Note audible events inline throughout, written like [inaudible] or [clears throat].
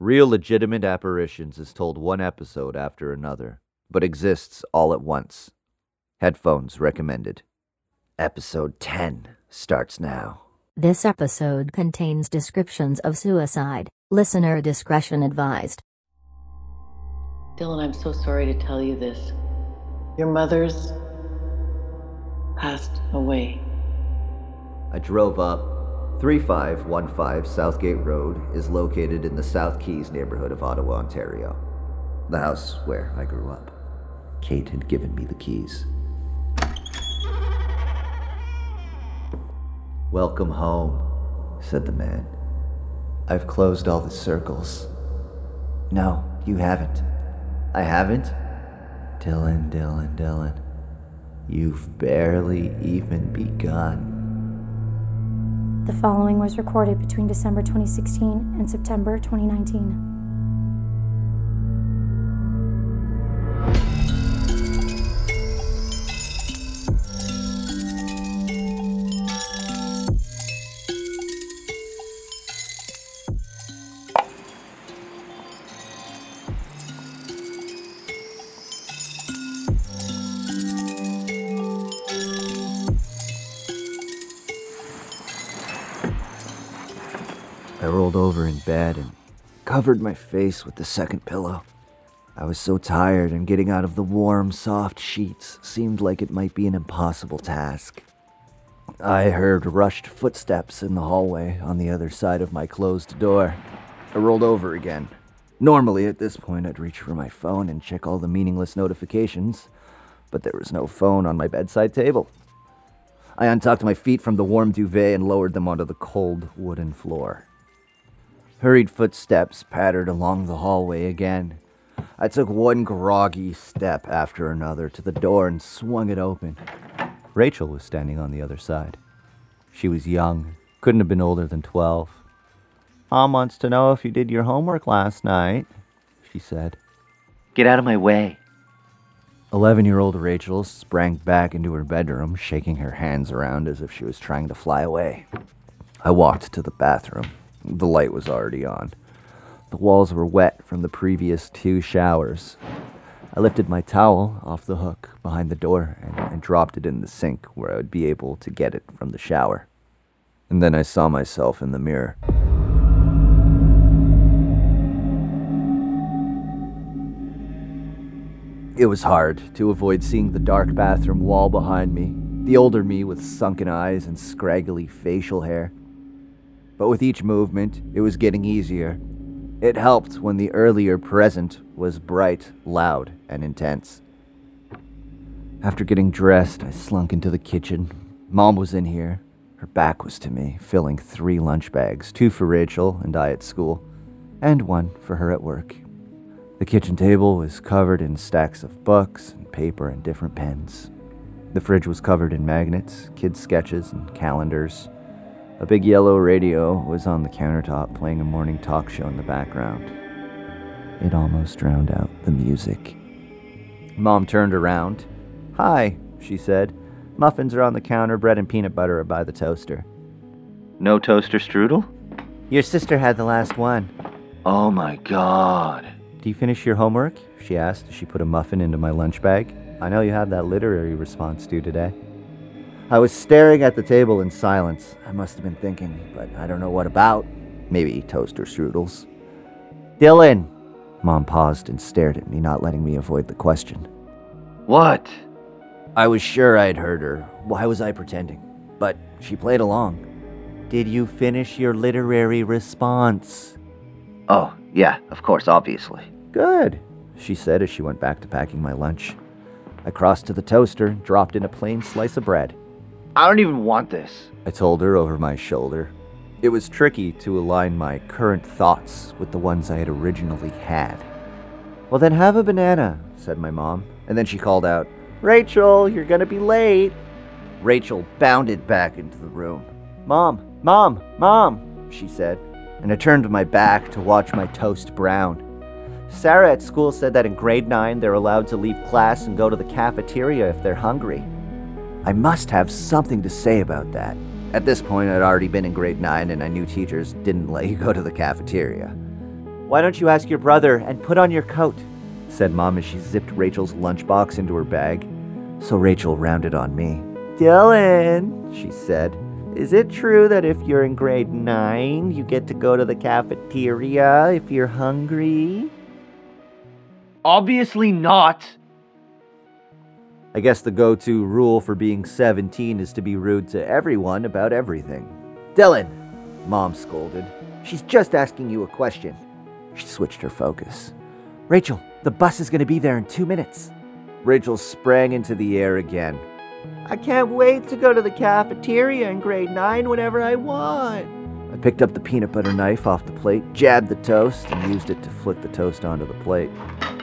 Real Legitimate Apparitions is told one episode after another, but exists all at once. Headphones recommended. Episode 10 starts now. This episode contains descriptions of suicide. Listener discretion advised. Dylan, I'm so sorry to tell you this. Your mother's passed away. I drove up. 3515 Southgate Road is located in the South Keys neighborhood of Ottawa, Ontario. The house where I grew up. Kate had given me the keys. Welcome home, said the man. I've closed all the circles. No, you haven't. I haven't? Dylan, Dylan, Dylan. You've barely even begun. The following was recorded between December 2016 and September 2019. Covered my face with the second pillow. I was so tired, and getting out of the warm, soft sheets seemed like it might be an impossible task. I heard rushed footsteps in the hallway on the other side of my closed door. I rolled over again. Normally, at this point, I'd reach for my phone and check all the meaningless notifications, but there was no phone on my bedside table. I untucked my feet from the warm duvet and lowered them onto the cold wooden floor. Hurried footsteps pattered along the hallway again. I took one groggy step after another to the door and swung it open. Rachel was standing on the other side. She was young, couldn't have been older than 12. Mom wants to know if you did your homework last night, she said. Get out of my way. 11 year old Rachel sprang back into her bedroom, shaking her hands around as if she was trying to fly away. I walked to the bathroom. The light was already on. The walls were wet from the previous two showers. I lifted my towel off the hook behind the door and, and dropped it in the sink where I would be able to get it from the shower. And then I saw myself in the mirror. It was hard to avoid seeing the dark bathroom wall behind me, the older me with sunken eyes and scraggly facial hair. But with each movement, it was getting easier. It helped when the earlier present was bright, loud, and intense. After getting dressed, I slunk into the kitchen. Mom was in here. Her back was to me, filling three lunch bags two for Rachel and I at school, and one for her at work. The kitchen table was covered in stacks of books and paper and different pens. The fridge was covered in magnets, kids' sketches, and calendars. A big yellow radio was on the countertop playing a morning talk show in the background. It almost drowned out the music. Mom turned around. Hi, she said. Muffins are on the counter, bread and peanut butter are by the toaster. No toaster strudel? Your sister had the last one. Oh my god. Do you finish your homework? She asked as she put a muffin into my lunch bag. I know you have that literary response due today. I was staring at the table in silence. I must have been thinking, but I don't know what about. Maybe toaster strudels. Dylan! Mom paused and stared at me, not letting me avoid the question. What? I was sure I'd heard her. Why was I pretending? But she played along. Did you finish your literary response? Oh, yeah, of course, obviously. Good, she said as she went back to packing my lunch. I crossed to the toaster, dropped in a plain slice of bread. I don't even want this, I told her over my shoulder. It was tricky to align my current thoughts with the ones I had originally had. Well, then have a banana, said my mom, and then she called out, Rachel, you're gonna be late. Rachel bounded back into the room. Mom, Mom, Mom, she said, and I turned my back to watch my toast brown. Sarah at school said that in grade 9 they're allowed to leave class and go to the cafeteria if they're hungry. I must have something to say about that. At this point, I'd already been in grade 9 and I knew teachers didn't let you go to the cafeteria. Why don't you ask your brother and put on your coat? said Mom as she zipped Rachel's lunchbox into her bag. So Rachel rounded on me. Dylan, she said, is it true that if you're in grade 9, you get to go to the cafeteria if you're hungry? Obviously not. I guess the go to rule for being 17 is to be rude to everyone about everything. Dylan, Mom scolded. She's just asking you a question. She switched her focus. Rachel, the bus is going to be there in two minutes. Rachel sprang into the air again. I can't wait to go to the cafeteria in grade 9 whenever I want. I picked up the peanut butter knife off the plate, jabbed the toast, and used it to flick the toast onto the plate.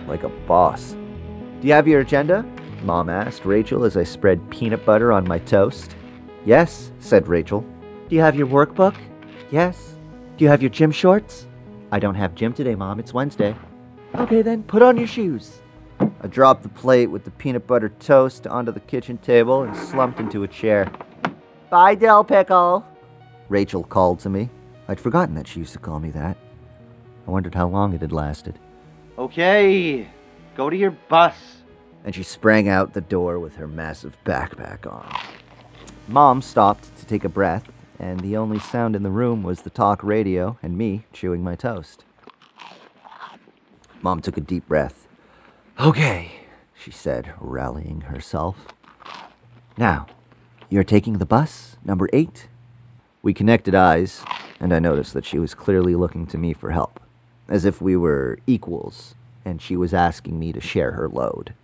Like a boss. Do you have your agenda? Mom asked Rachel as I spread peanut butter on my toast. Yes, said Rachel. Do you have your workbook? Yes. Do you have your gym shorts? I don't have gym today, Mom. It's Wednesday. Okay, then, put on your shoes. I dropped the plate with the peanut butter toast onto the kitchen table and slumped into a chair. Bye, Dill Pickle, Rachel called to me. I'd forgotten that she used to call me that. I wondered how long it had lasted. Okay, go to your bus. And she sprang out the door with her massive backpack on. Mom stopped to take a breath, and the only sound in the room was the talk radio and me chewing my toast. Mom took a deep breath. Okay, she said, rallying herself. Now, you're taking the bus, number eight? We connected eyes, and I noticed that she was clearly looking to me for help, as if we were equals, and she was asking me to share her load.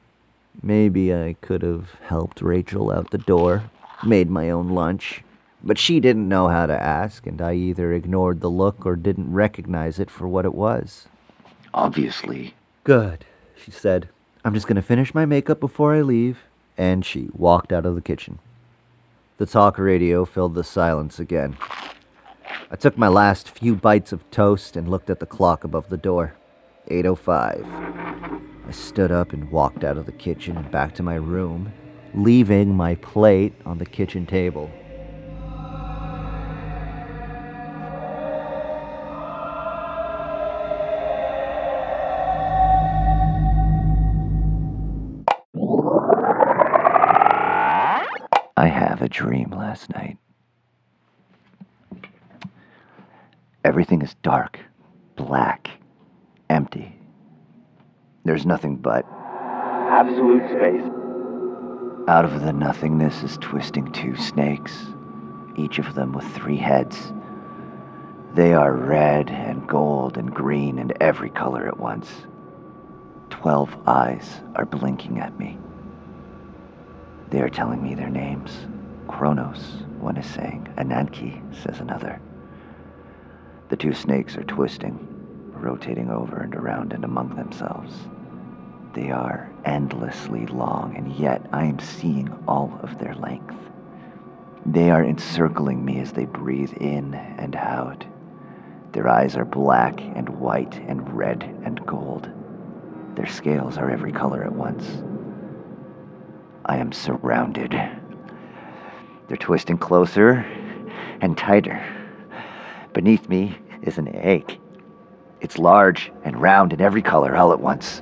Maybe I could have helped Rachel out the door, made my own lunch, but she didn't know how to ask, and I either ignored the look or didn't recognize it for what it was. Obviously. Good, she said. I'm just going to finish my makeup before I leave. And she walked out of the kitchen. The talk radio filled the silence again. I took my last few bites of toast and looked at the clock above the door. 8:05. I stood up and walked out of the kitchen and back to my room, leaving my plate on the kitchen table. I have a dream last night. Everything is dark, black. There's nothing but Absolute space. out of the nothingness is twisting two snakes, each of them with three heads. They are red and gold and green and every color at once. Twelve eyes are blinking at me. They are telling me their names. Kronos, one is saying. Ananke, says another. The two snakes are twisting, rotating over and around and among themselves. They are endlessly long, and yet I am seeing all of their length. They are encircling me as they breathe in and out. Their eyes are black and white and red and gold. Their scales are every color at once. I am surrounded. They're twisting closer and tighter. Beneath me is an egg. It's large and round in every color all at once.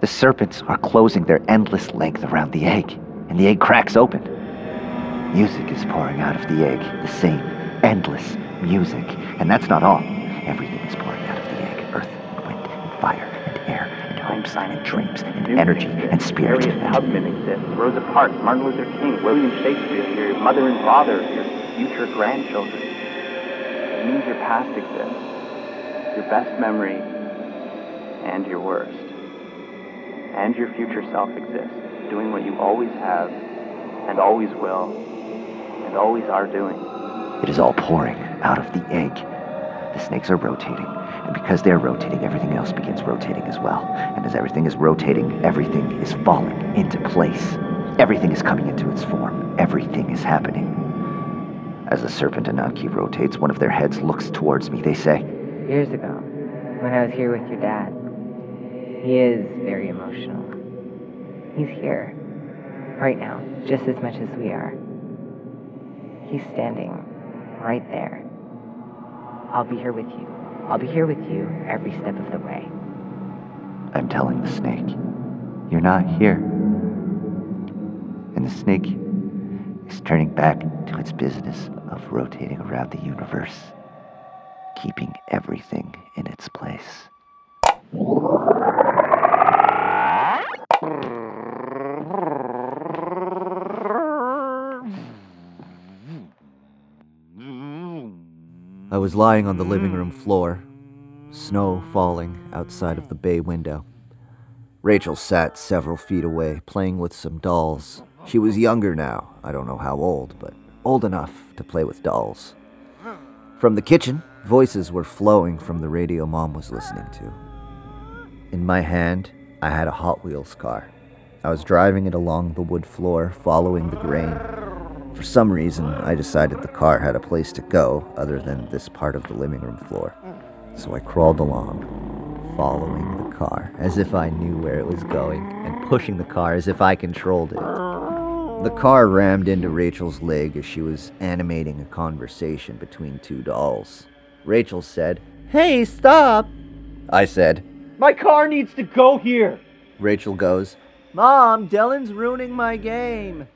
The serpents are closing their endless length around the egg, and the egg cracks open. Music is pouring out of the egg, the same endless music. And that's not all. Everything is pouring out of the egg earth, and wind, and fire, and air, and hopes, and dreams, and energy, and spirit. Tubman exists, Rosa Parks, Martin Luther King, William Shakespeare, your mother and father, your future grandchildren. It means your past exists, your best memory, and your worst. And your future self exists, doing what you always have, and always will, and always are doing. It is all pouring out of the egg. The snakes are rotating, and because they're rotating, everything else begins rotating as well. And as everything is rotating, everything is falling into place. Everything is coming into its form. Everything is happening. As the serpent Ananke rotates, one of their heads looks towards me. They say, years ago when I was here with your dad. He is very emotional. He's here, right now, just as much as we are. He's standing right there. I'll be here with you I'll be here with you every step of the way. I'm telling the snake, you're not here. And the snake is turning back to its business of rotating around the universe, keeping everything in its place. I was lying on the living room mm. floor, snow falling outside of the bay window. Rachel sat several feet away, playing with some dolls. She was younger now, I don't know how old, but old enough to play with dolls. From the kitchen, voices were flowing from the radio mom was listening to. In my hand, I had a Hot Wheels car. I was driving it along the wood floor, following the grain. For some reason, I decided the car had a place to go other than this part of the living room floor. So I crawled along, following the car as if I knew where it was going, and pushing the car as if I controlled it. The car rammed into Rachel's leg as she was animating a conversation between two dolls. Rachel said, Hey, stop! I said, My car needs to go here. Rachel goes, Mom, Dylan's ruining my game.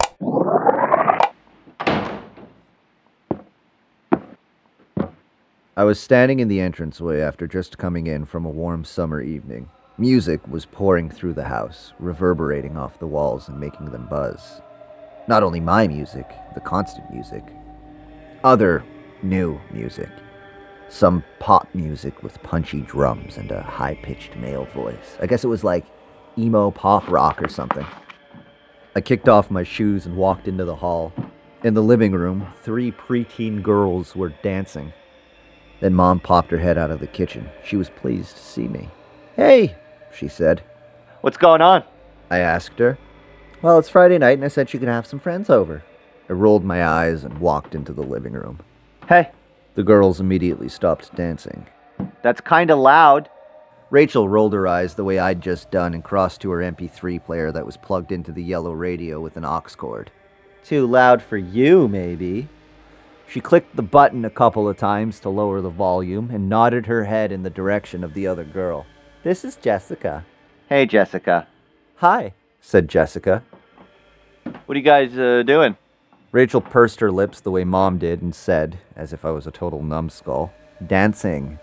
I was standing in the entranceway after just coming in from a warm summer evening. Music was pouring through the house, reverberating off the walls and making them buzz. Not only my music, the constant music, other new music. Some pop music with punchy drums and a high pitched male voice. I guess it was like emo pop rock or something. I kicked off my shoes and walked into the hall. In the living room, three preteen girls were dancing. Then Mom popped her head out of the kitchen. She was pleased to see me. Hey, she said. What's going on? I asked her. Well, it's Friday night and I said she could have some friends over. I rolled my eyes and walked into the living room. Hey, The girls immediately stopped dancing. that's kinda loud. Rachel rolled her eyes the way I'd just done and crossed to her MP3 player that was plugged into the yellow radio with an aux cord. Too loud for you, maybe. She clicked the button a couple of times to lower the volume and nodded her head in the direction of the other girl. This is Jessica. Hey, Jessica. Hi, said Jessica. What are you guys uh, doing? Rachel pursed her lips the way Mom did and said, as if I was a total numbskull, dancing.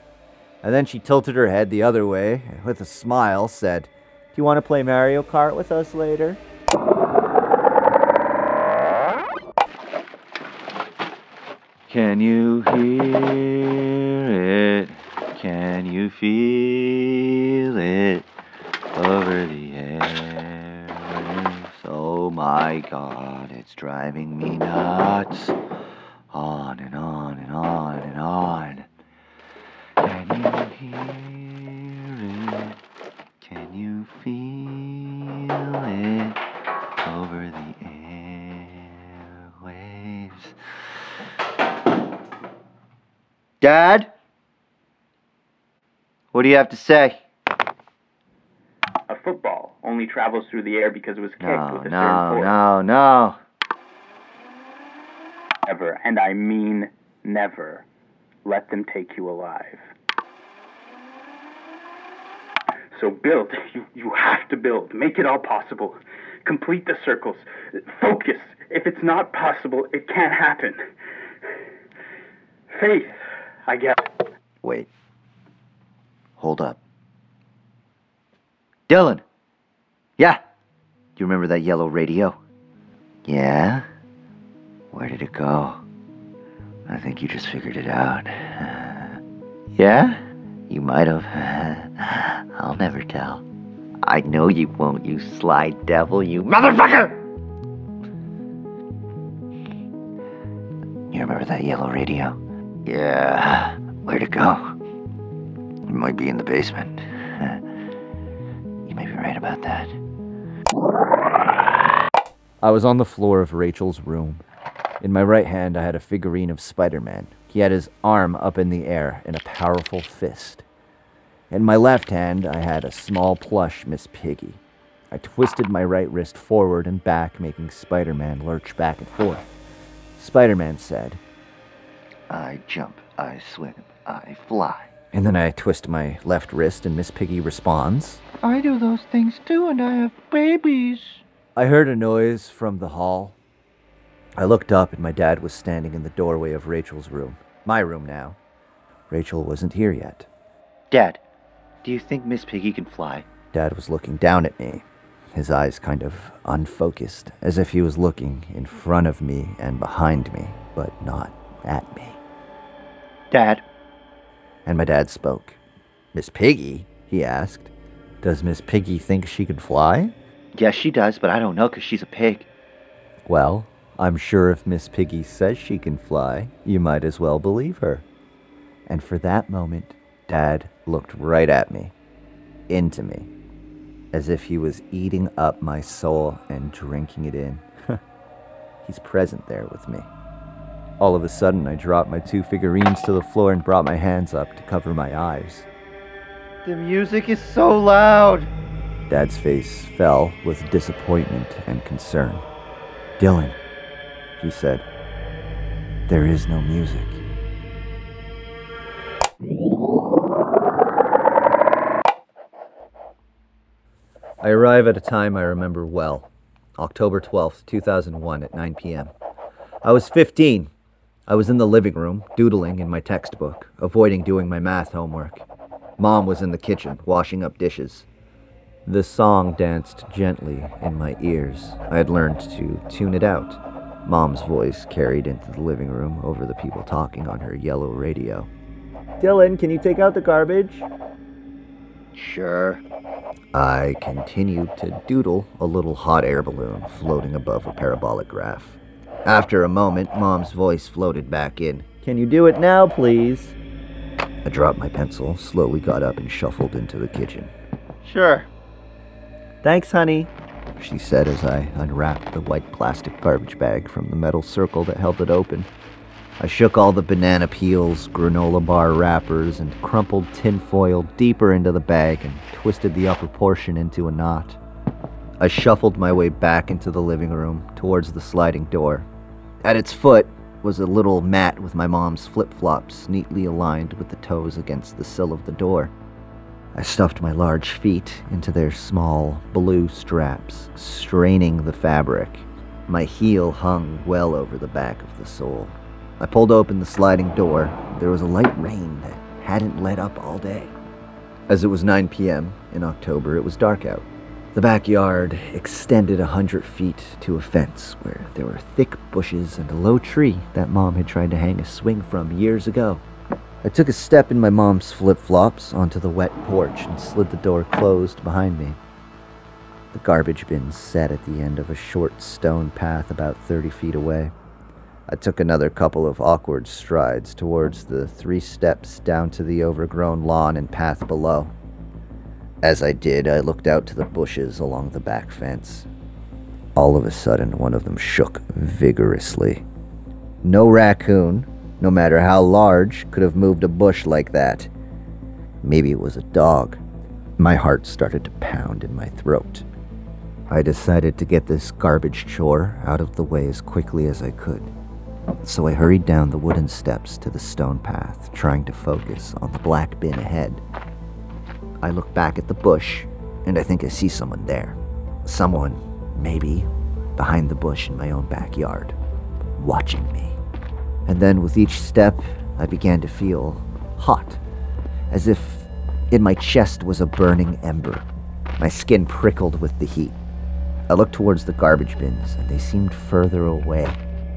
And then she tilted her head the other way and with a smile said, Do you want to play Mario Kart with us later? Can you hear it? Can you feel it over the air? Oh my god, it's driving me nuts. On Dad? What do you have to say? A football only travels through the air because it was kicked No, with a certain force. no, no, no. Never, and I mean never, let them take you alive. So build. [laughs] You, you have to build. Make it all possible. Complete the circles. Focus. If it's not possible, it can't happen. Faith, I guess. Wait. Hold up. Dylan! Yeah. You remember that yellow radio? Yeah? Where did it go? I think you just figured it out. [sighs] Yeah? You might have. [laughs] I'll never tell. I know you won't, you sly devil, you motherfucker! You remember that yellow radio? Yeah. Where'd it go? It might be in the basement. [laughs] You may be right about that. I was on the floor of Rachel's room. In my right hand, I had a figurine of Spider Man. He had his arm up in the air in a powerful fist. In my left hand, I had a small plush Miss Piggy. I twisted my right wrist forward and back, making Spider Man lurch back and forth. Spider Man said, I jump, I swim, I fly. And then I twist my left wrist, and Miss Piggy responds. I do those things too, and I have babies. I heard a noise from the hall. I looked up, and my dad was standing in the doorway of Rachel's room. My room now. Rachel wasn't here yet. Dad, do you think Miss Piggy can fly? Dad was looking down at me, his eyes kind of unfocused, as if he was looking in front of me and behind me, but not at me. Dad, And my dad spoke. Miss Piggy? he asked. Does Miss Piggy think she could fly? yes, she does, but I don't know because she's a pig. Well, I'm sure if Miss Piggy says she can fly, you might as well believe her. And for that moment, Dad looked right at me, into me, as if he was eating up my soul and drinking it in. [laughs] He's present there with me. All of a sudden, I dropped my two figurines to the floor and brought my hands up to cover my eyes. The music is so loud. Dad's face fell with disappointment and concern. Dylan, he said, there is no music. I arrive at a time I remember well October 12th, 2001, at 9 p.m. I was 15. I was in the living room, doodling in my textbook, avoiding doing my math homework. Mom was in the kitchen, washing up dishes. The song danced gently in my ears. I had learned to tune it out. Mom's voice carried into the living room over the people talking on her yellow radio. Dylan, can you take out the garbage? Sure. I continued to doodle a little hot air balloon floating above a parabolic graph. After a moment, Mom's voice floated back in. Can you do it now, please? I dropped my pencil, slowly got up, and shuffled into the kitchen. Sure. Thanks, honey, she said as I unwrapped the white plastic garbage bag from the metal circle that held it open. I shook all the banana peels, granola bar wrappers, and crumpled tinfoil deeper into the bag and twisted the upper portion into a knot. I shuffled my way back into the living room towards the sliding door. At its foot was a little mat with my mom's flip flops neatly aligned with the toes against the sill of the door. I stuffed my large feet into their small blue straps, straining the fabric. My heel hung well over the back of the sole. I pulled open the sliding door. There was a light rain that hadn't let up all day. As it was 9 p.m. in October, it was dark out. The backyard extended a hundred feet to a fence where there were thick bushes and a low tree that Mom had tried to hang a swing from years ago. I took a step in my mom's flip flops onto the wet porch and slid the door closed behind me. The garbage bin sat at the end of a short stone path about 30 feet away. I took another couple of awkward strides towards the three steps down to the overgrown lawn and path below. As I did, I looked out to the bushes along the back fence. All of a sudden, one of them shook vigorously. No raccoon, no matter how large, could have moved a bush like that. Maybe it was a dog. My heart started to pound in my throat. I decided to get this garbage chore out of the way as quickly as I could. So I hurried down the wooden steps to the stone path, trying to focus on the black bin ahead. I look back at the bush, and I think I see someone there. Someone, maybe, behind the bush in my own backyard, watching me. And then with each step, I began to feel hot, as if in my chest was a burning ember. My skin prickled with the heat. I looked towards the garbage bins, and they seemed further away.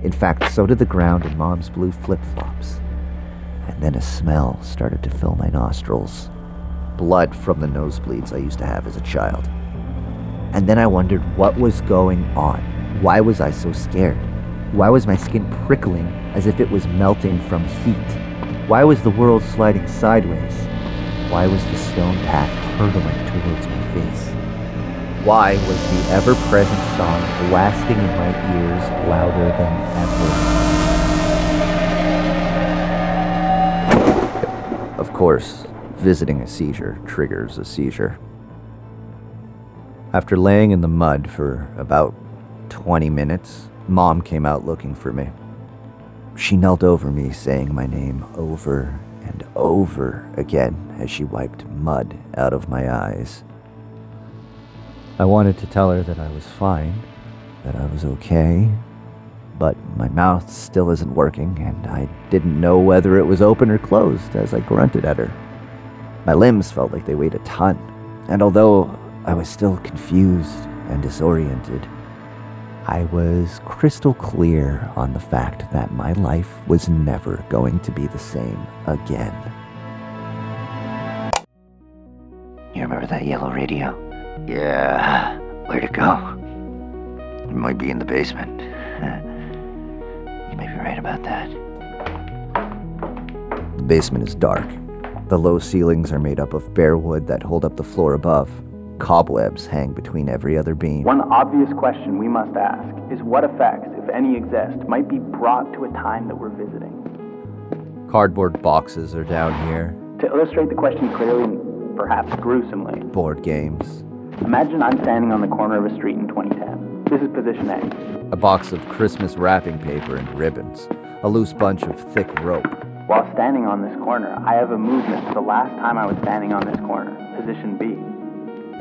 In fact, so did the ground and Mom's blue flip flops. And then a smell started to fill my nostrils blood from the nosebleeds I used to have as a child. And then I wondered what was going on. Why was I so scared? Why was my skin prickling as if it was melting from heat? Why was the world sliding sideways? Why was the stone path hurtling towards my face? Why was the ever present song blasting in my ears louder than ever? Of course, visiting a seizure triggers a seizure. After laying in the mud for about 20 minutes, Mom came out looking for me. She knelt over me, saying my name over and over again as she wiped mud out of my eyes. I wanted to tell her that I was fine, that I was okay, but my mouth still isn't working, and I didn't know whether it was open or closed as I grunted at her. My limbs felt like they weighed a ton, and although I was still confused and disoriented, I was crystal clear on the fact that my life was never going to be the same again. You remember that yellow radio? Yeah. Where'd it go? It might be in the basement. [laughs] You may be right about that. The basement is dark. The low ceilings are made up of bare wood that hold up the floor above. Cobwebs hang between every other beam. One obvious question we must ask is what effects, if any exist, might be brought to a time that we're visiting? Cardboard boxes are down here, To illustrate the question clearly and perhaps gruesomely, board games, imagine I'm standing on the corner of a street in 2010. This is position A. a box of Christmas wrapping paper and ribbons, a loose bunch of thick rope. While standing on this corner, I have a movement to the last time I was standing on this corner, position B.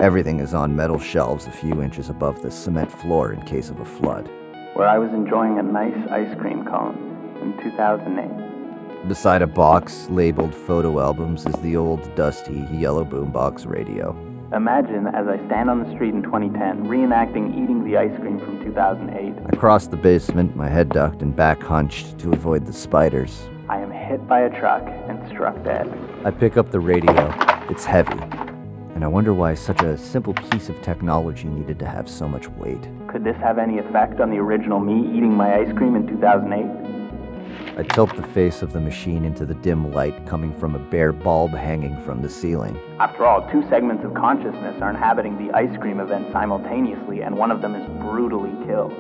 Everything is on metal shelves a few inches above the cement floor in case of a flood. where I was enjoying a nice ice cream cone in 2008. Beside a box labeled photo albums is the old dusty yellow boombox radio. Imagine as I stand on the street in 2010 reenacting eating the ice cream from 2008. I crossed the basement, my head ducked and back hunched to avoid the spiders. I am hit by a truck and struck dead. I pick up the radio. It's heavy. And I wonder why such a simple piece of technology needed to have so much weight. Could this have any effect on the original me eating my ice cream in 2008? I tilt the face of the machine into the dim light coming from a bare bulb hanging from the ceiling. After all, two segments of consciousness are inhabiting the ice cream event simultaneously, and one of them is brutally killed.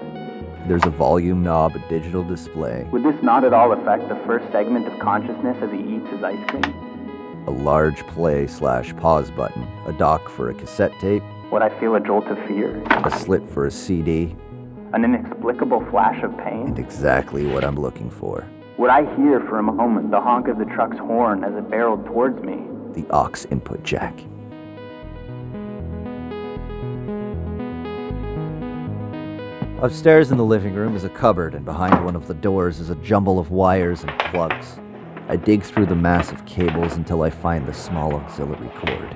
There's a volume knob, a digital display, Would this not at all affect the first segment of consciousness as he eats his ice cream? a large play slash pause button, a dock for a cassette tape, Would I feel a jolt of fear? a slit for a CD, An inexplicable flash of pain? and exactly what I'm looking for Would I hear for a moment the honk of the truck's horn as it barreled towards me? the aux input jack. Upstairs in the living room is a cupboard, and behind one of the doors is a jumble of wires and plugs. I dig through the mass of cables until I find the small auxiliary cord.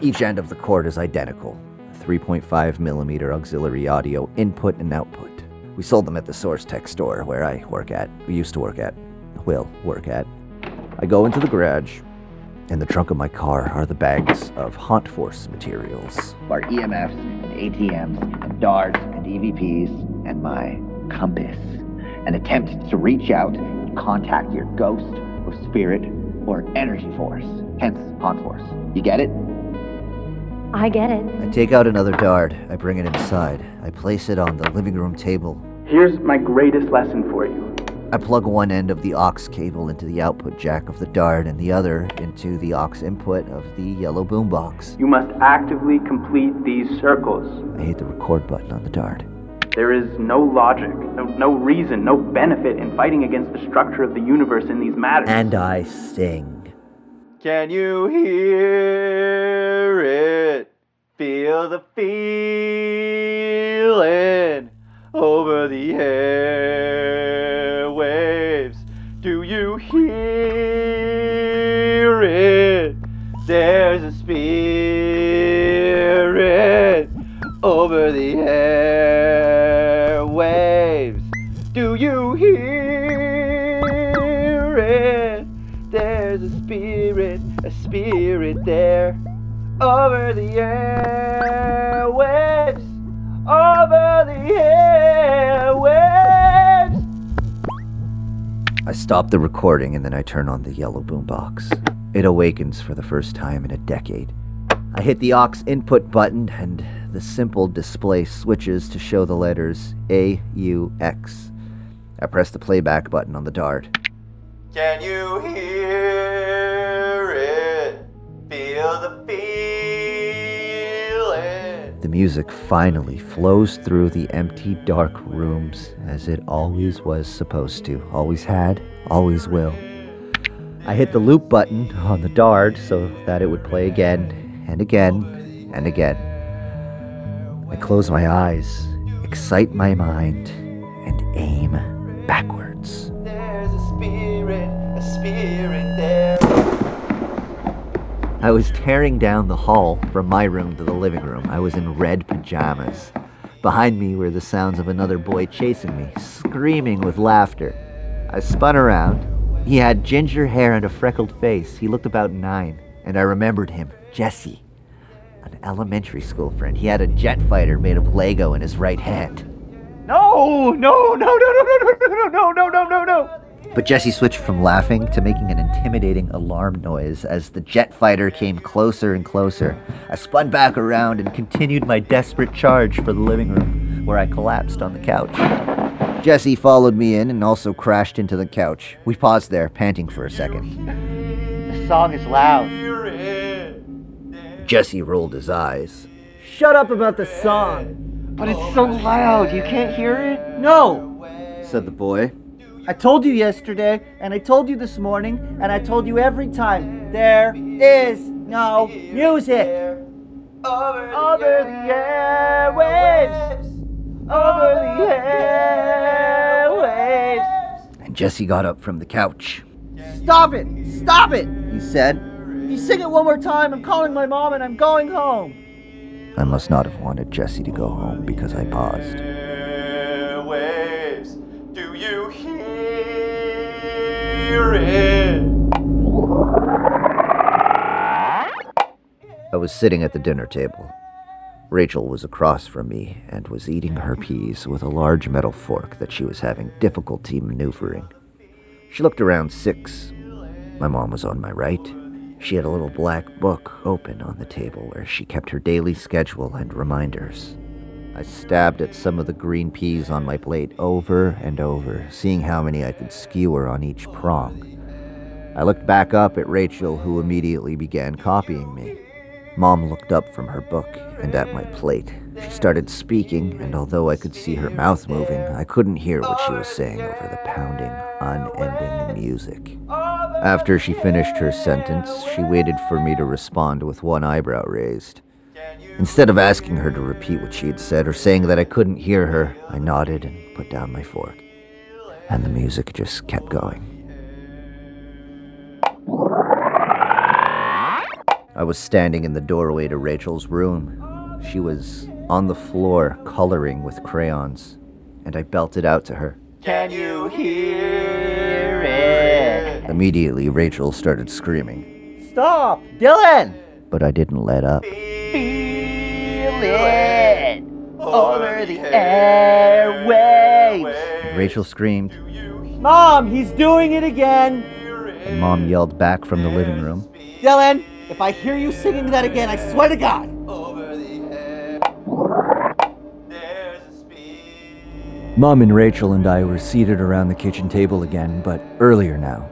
Each end of the cord is identical 3.5 millimeter auxiliary audio input and output. We sold them at the Source Tech store where I work at, we used to work at, will work at. I go into the garage. In the trunk of my car are the bags of Haunt Force materials. Our EMFs and ATMs and DARTs EVPs and my compass. An attempt to reach out and contact your ghost or spirit or energy force. Hence, haunt force. You get it? I get it. I take out another dart. I bring it inside. I place it on the living room table. Here's my greatest lesson for you. I plug one end of the aux cable into the output jack of the dart and the other into the aux input of the yellow boombox. You must actively complete these circles. I hit the record button on the dart. There is no logic, no, no reason, no benefit in fighting against the structure of the universe in these matters. And I sing. Can you hear it? Feel the feeling over the airwaves. A spirit there. Over the airwaves, over the airwaves. I stop the recording and then I turn on the yellow boombox. It awakens for the first time in a decade. I hit the aux input button and the simple display switches to show the letters A U X. I press the playback button on the dart. Can you hear it? Feel the feeling. The music finally flows through the empty, dark rooms as it always was supposed to, always had, always will. I hit the loop button on the dart so that it would play again and again and again. I close my eyes, excite my mind, and aim backwards. I was tearing down the hall from my room to the living room. I was in red pajamas. Behind me were the sounds of another boy chasing me, screaming with laughter. I spun around. He had ginger hair and a freckled face. He looked about nine, and I remembered him Jesse, an elementary school friend. He had a jet fighter made of Lego in his right hand. No, no, no, no, no, no, no, no, no, no, no, no, no. But Jesse switched from laughing to making an intimidating alarm noise as the jet fighter came closer and closer. I spun back around and continued my desperate charge for the living room, where I collapsed on the couch. Jesse followed me in and also crashed into the couch. We paused there, panting for a second. The song is loud. Jesse rolled his eyes. Shut up about the song! But it's so loud, you can't hear it? No! said the boy. I told you yesterday, and I told you this morning, and I told you every time. There is no music. Over the airwaves. Over the airwaves. And Jesse got up from the couch. Stop it! Stop it! He said. If you sing it one more time, I'm calling my mom and I'm going home. I must not have wanted Jesse to go home because I paused. Airwaves. Do you hear I was sitting at the dinner table. Rachel was across from me and was eating her peas with a large metal fork that she was having difficulty maneuvering. She looked around six. My mom was on my right. She had a little black book open on the table where she kept her daily schedule and reminders. I stabbed at some of the green peas on my plate over and over, seeing how many I could skewer on each prong. I looked back up at Rachel, who immediately began copying me. Mom looked up from her book and at my plate. She started speaking, and although I could see her mouth moving, I couldn't hear what she was saying over the pounding, unending music. After she finished her sentence, she waited for me to respond with one eyebrow raised. Instead of asking her to repeat what she had said or saying that I couldn't hear her, I nodded and put down my fork. And the music just kept going. I was standing in the doorway to Rachel's room. She was on the floor coloring with crayons, and I belted out to her. Can you hear it? Immediately, Rachel started screaming, Stop! Dylan! but I didn't let up. Feel it! Over the airwaves! Rachel screamed, Mom, he's doing it again! and Mom yelled back from the living room. Dylan, if I hear you singing that again, I swear to God! Over the air. There's a speed. Mom and Rachel and I were seated around the kitchen table again, but earlier now.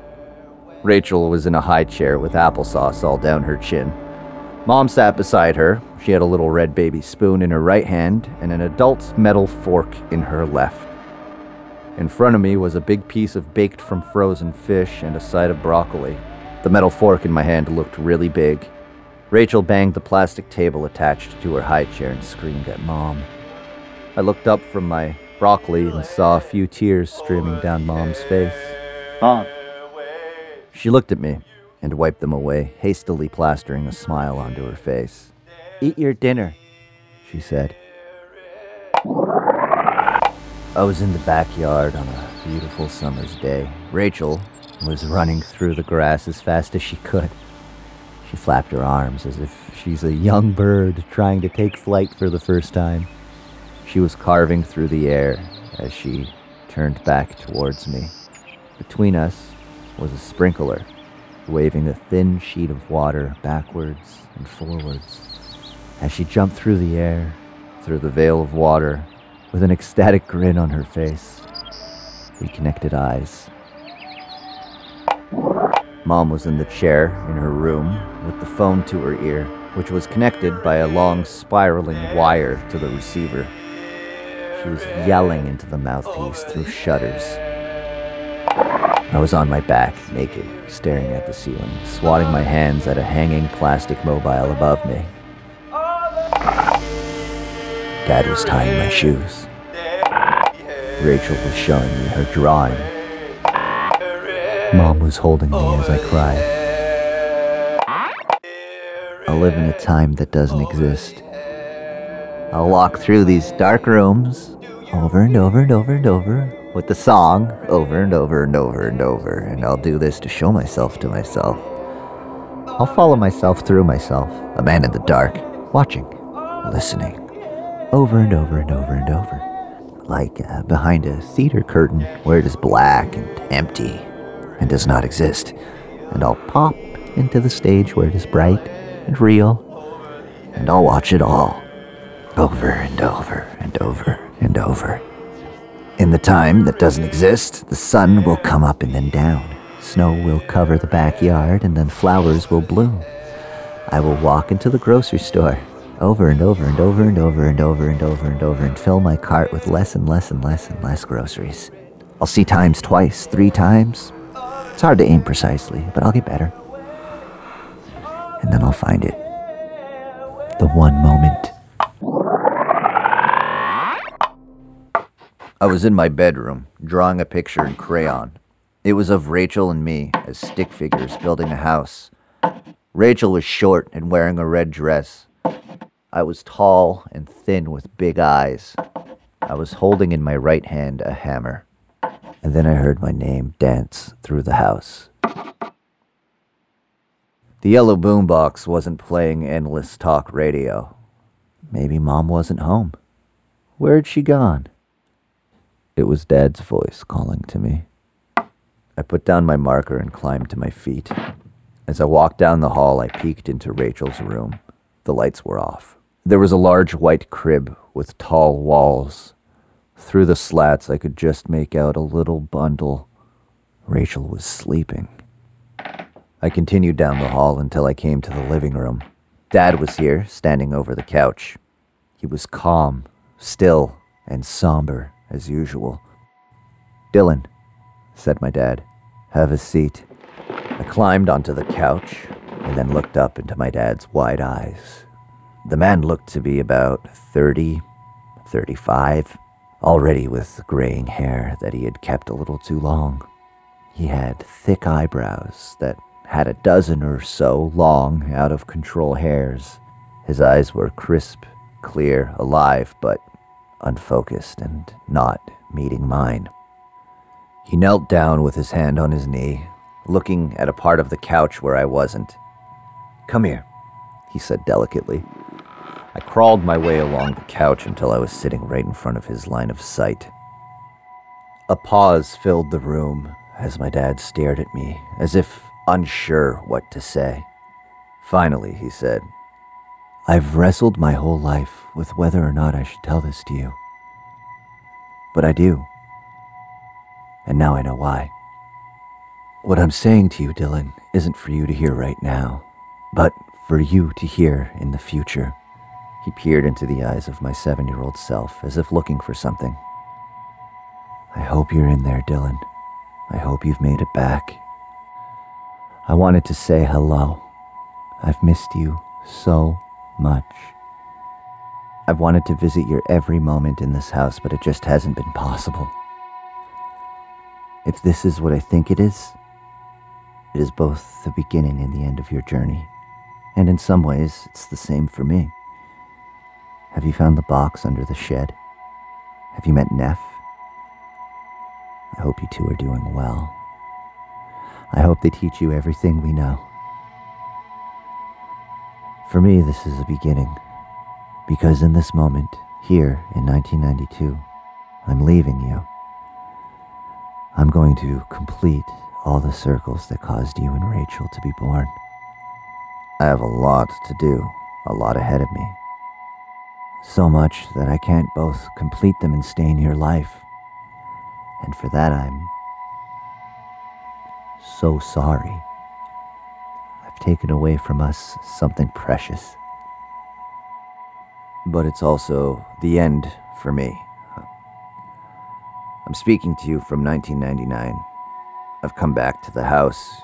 Rachel was in a high chair with applesauce all down her chin. Mom sat beside her. She had a little red baby spoon in her right hand and an adult metal fork in her left. In front of me was a big piece of baked from frozen fish and a side of broccoli. The metal fork in my hand looked really big. Rachel banged the plastic table attached to her high chair and screamed at Mom. I looked up from my broccoli and saw a few tears streaming down Mom's face. Mom, She looked at me and wiped them away, hastily plastering a smile onto her face. Eat your dinner, she said. I was in the backyard on a beautiful summer's day. Rachel was running through the grass as fast as she could. She flapped her arms as if she's a young bird trying to take flight for the first time. She was carving through the air as she turned back towards me. Between us was a sprinkler, waving a thin sheet of water backwards and forwards. As she jumped through the air, through the veil of water, with an ecstatic grin on her face, we connected eyes. Mom was in the chair in her room with the phone to her ear, which was connected by a long spiraling wire to the receiver. She was yelling into the mouthpiece through shutters. I was on my back, naked, staring at the ceiling, swatting my hands at a hanging plastic mobile above me. Dad was tying my shoes. Rachel was showing me her drawing. Mom was holding me as I cried. I'll live in a time that doesn't exist. I'll walk through these dark rooms over and over and over and over with the song over and over and over and over, and I'll do this to show myself to myself. I'll follow myself through myself, a man in the dark, watching, listening, over and over and over and over, like uh, behind a theater curtain where it is black and empty and does not exist, and I'll pop into the stage where it is bright and real, and I'll watch it all over and over and over and over. In the time that doesn't exist, the sun will come up and then down. Snow will cover the backyard and then flowers will bloom. I will walk into the grocery store over and over and over and over and over and over and over and fill my cart with less and less and less and less groceries. I'll see times twice, three times. It's hard to aim precisely, but I'll get better. And then I'll find it. The one moment. I was in my bedroom, drawing a picture in crayon. It was of Rachel and me as stick figures building a house. Rachel was short and wearing a red dress. I was tall and thin with big eyes. I was holding in my right hand a hammer. And then I heard my name dance through the house. The yellow boombox wasn't playing endless talk radio. Maybe mom wasn't home. Where'd she gone? It was Dad's voice calling to me. I put down my marker and climbed to my feet. As I walked down the hall, I peeked into Rachel's room. The lights were off. There was a large white crib with tall walls. Through the slats, I could just make out a little bundle. Rachel was sleeping. I continued down the hall until I came to the living room. Dad was here, standing over the couch. He was calm, still, and somber as usual. Dylan, said my dad, have a seat. I climbed onto the couch and then looked up into my dad's wide eyes. The man looked to be about 30, 35, already with graying hair that he had kept a little too long. He had thick eyebrows that had a dozen or so long, out of control hairs. His eyes were crisp, clear, alive, but unfocused and not meeting mine. He knelt down with his hand on his knee, looking at a part of the couch where I wasn't. Come here, he said delicately. I crawled my way along the couch until I was sitting right in front of his line of sight. A pause filled the room as my dad stared at me, as if unsure what to say. Finally, he said, I've wrestled my whole life with whether or not I should tell this to you. But I do. And now I know why. What I'm saying to you, Dylan, isn't for you to hear right now, but for you to hear in the future. He peered into the eyes of my seven year old self as if looking for something. I hope you're in there, Dylan. I hope you've made it back. I wanted to say hello. I've missed you so much. I've wanted to visit your every moment in this house, but it just hasn't been possible. If this is what I think it is, it is both the beginning and the end of your journey. And in some ways, it's the same for me. Have you found the box under the shed? Have you met Neff? I hope you two are doing well. I hope they teach you everything we know. For me, this is a beginning. Because in this moment, here in 1992, I'm leaving you. I'm going to complete all the circles that caused you and Rachel to be born. I have a lot to do, a lot ahead of me. So much that I can't both complete them and stay in your life. And for that, I'm so sorry. I've taken away from us something precious. But it's also the end for me. I'm speaking to you from 1999. I've come back to the house.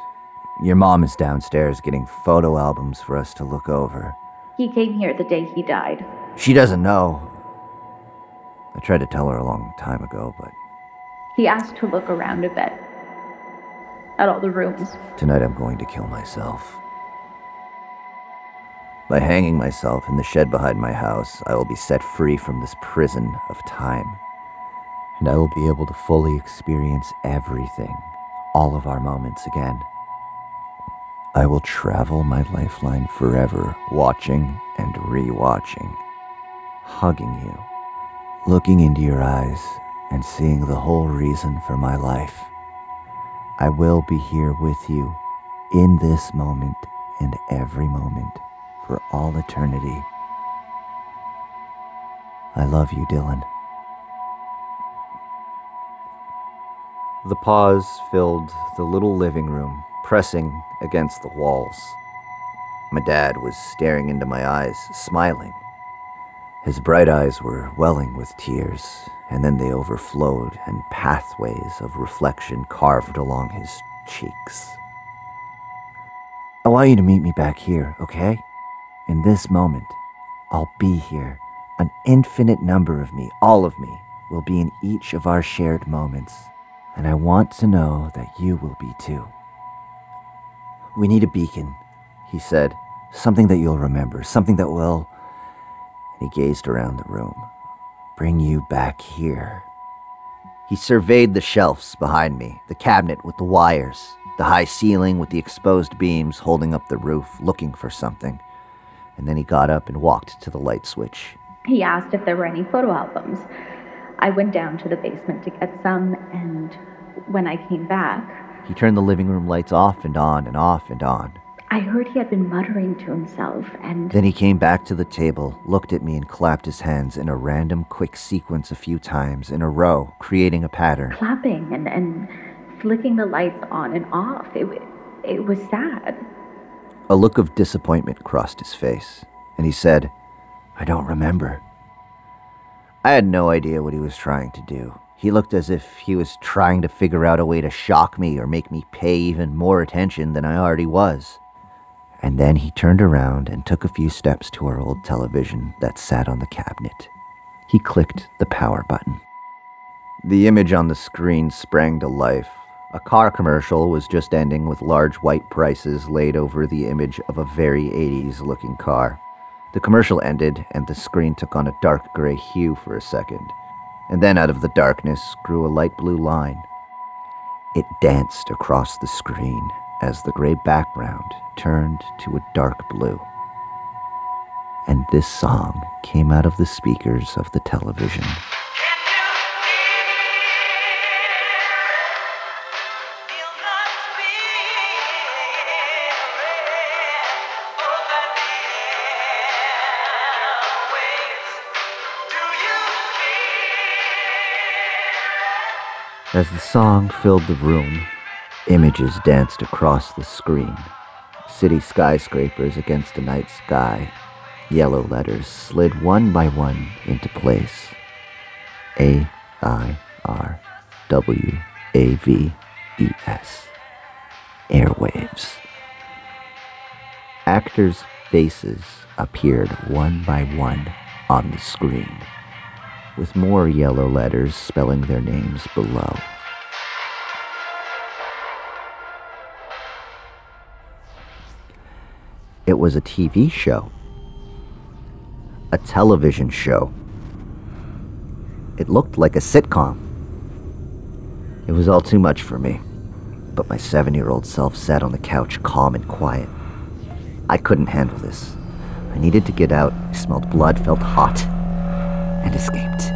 Your mom is downstairs getting photo albums for us to look over. He came here the day he died. She doesn't know. I tried to tell her a long time ago, but He asked to look around a bit at all the rooms. tonight I'm going to kill myself. By hanging myself in the shed behind my house, I will be set free from this prison of time. And I will be able to fully experience everything, all of our moments again. I will travel my lifeline forever, watching and rewatching, hugging you, looking into your eyes, and seeing the whole reason for my life. I will be here with you in this moment and every moment for all eternity. I love you, Dylan. The pause filled the little living room, pressing against the walls. My dad was staring into my eyes, smiling. His bright eyes were welling with tears, and then they overflowed, and pathways of reflection carved along his cheeks. I want you to meet me back here, okay? In this moment, I'll be here. An infinite number of me, all of me, will be in each of our shared moments. And I want to know that you will be too. We need a beacon, he said. Something that you'll remember, something that will. And he gazed around the room. Bring you back here. He surveyed the shelves behind me, the cabinet with the wires, the high ceiling with the exposed beams holding up the roof, looking for something. And then he got up and walked to the light switch. He asked if there were any photo albums. I went down to the basement to get some, and when I came back, He turned the living room lights off and on and off and on. I heard he had been muttering to himself, and Then he came back to the table, looked at me, and clapped his hands in a random quick sequence a few times in a row, creating a pattern. clapping and, and flicking the lights on and off. It, it was sad. A look of disappointment crossed his face, and he said, I don't remember. I had no idea what he was trying to do. He looked as if he was trying to figure out a way to shock me or make me pay even more attention than I already was. And then he turned around and took a few steps to our old television that sat on the cabinet. He clicked the power button. The image on the screen sprang to life. A car commercial was just ending with large white prices laid over the image of a very 80s looking car. The commercial ended, and the screen took on a dark gray hue for a second. And then out of the darkness grew a light blue line. It danced across the screen as the gray background turned to a dark blue. And this song came out of the speakers of the television. As the song filled the room, images danced across the screen. City skyscrapers against a night sky. Yellow letters slid one by one into place. A I R W A V E S. Airwaves. Actors' faces appeared one by one on the screen with more yellow letters spelling their names below. It was a TV show. A television show. It looked like a sitcom. It was all too much for me, but my seven year old self sat on the couch calm and quiet. I couldn't handle this. I needed to get out. I smelled blood, felt hot, and escaped.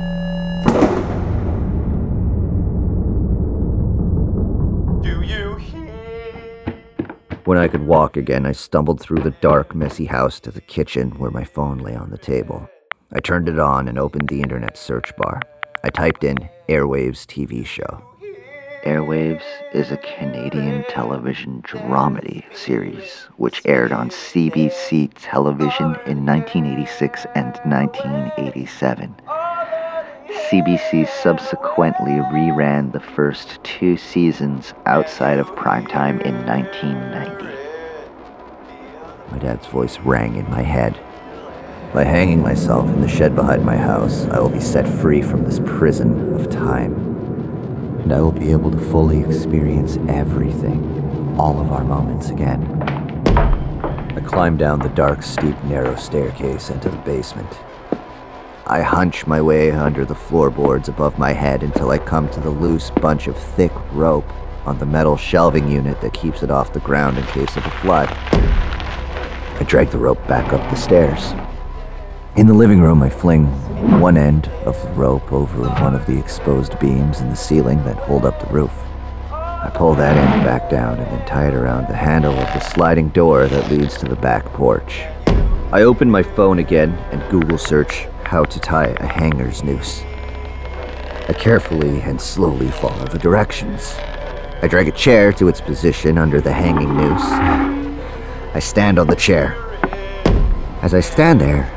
When I could walk again, I stumbled through the dark, messy house to the kitchen where my phone lay on the table. I turned it on and opened the internet search bar. I typed in Airwaves TV show. Airwaves is a Canadian television dramedy series which aired on CBC television in 1986 and 1987. CBC subsequently reran the first two seasons outside of primetime in 1990. My dad's voice rang in my head. By hanging myself in the shed behind my house, I will be set free from this prison of time. And I will be able to fully experience everything, all of our moments again. I climb down the dark, steep, narrow staircase into the basement. I hunch my way under the floorboards above my head until I come to the loose bunch of thick rope on the metal shelving unit that keeps it off the ground in case of a flood. I drag the rope back up the stairs. In the living room, I fling one end of the rope over one of the exposed beams in the ceiling that hold up the roof. I pull that end back down and then tie it around the handle of the sliding door that leads to the back porch. I open my phone again and Google search how to tie a hanger's noose. I carefully and slowly follow the directions. I drag a chair to its position under the hanging noose. I stand on the chair. As I stand there,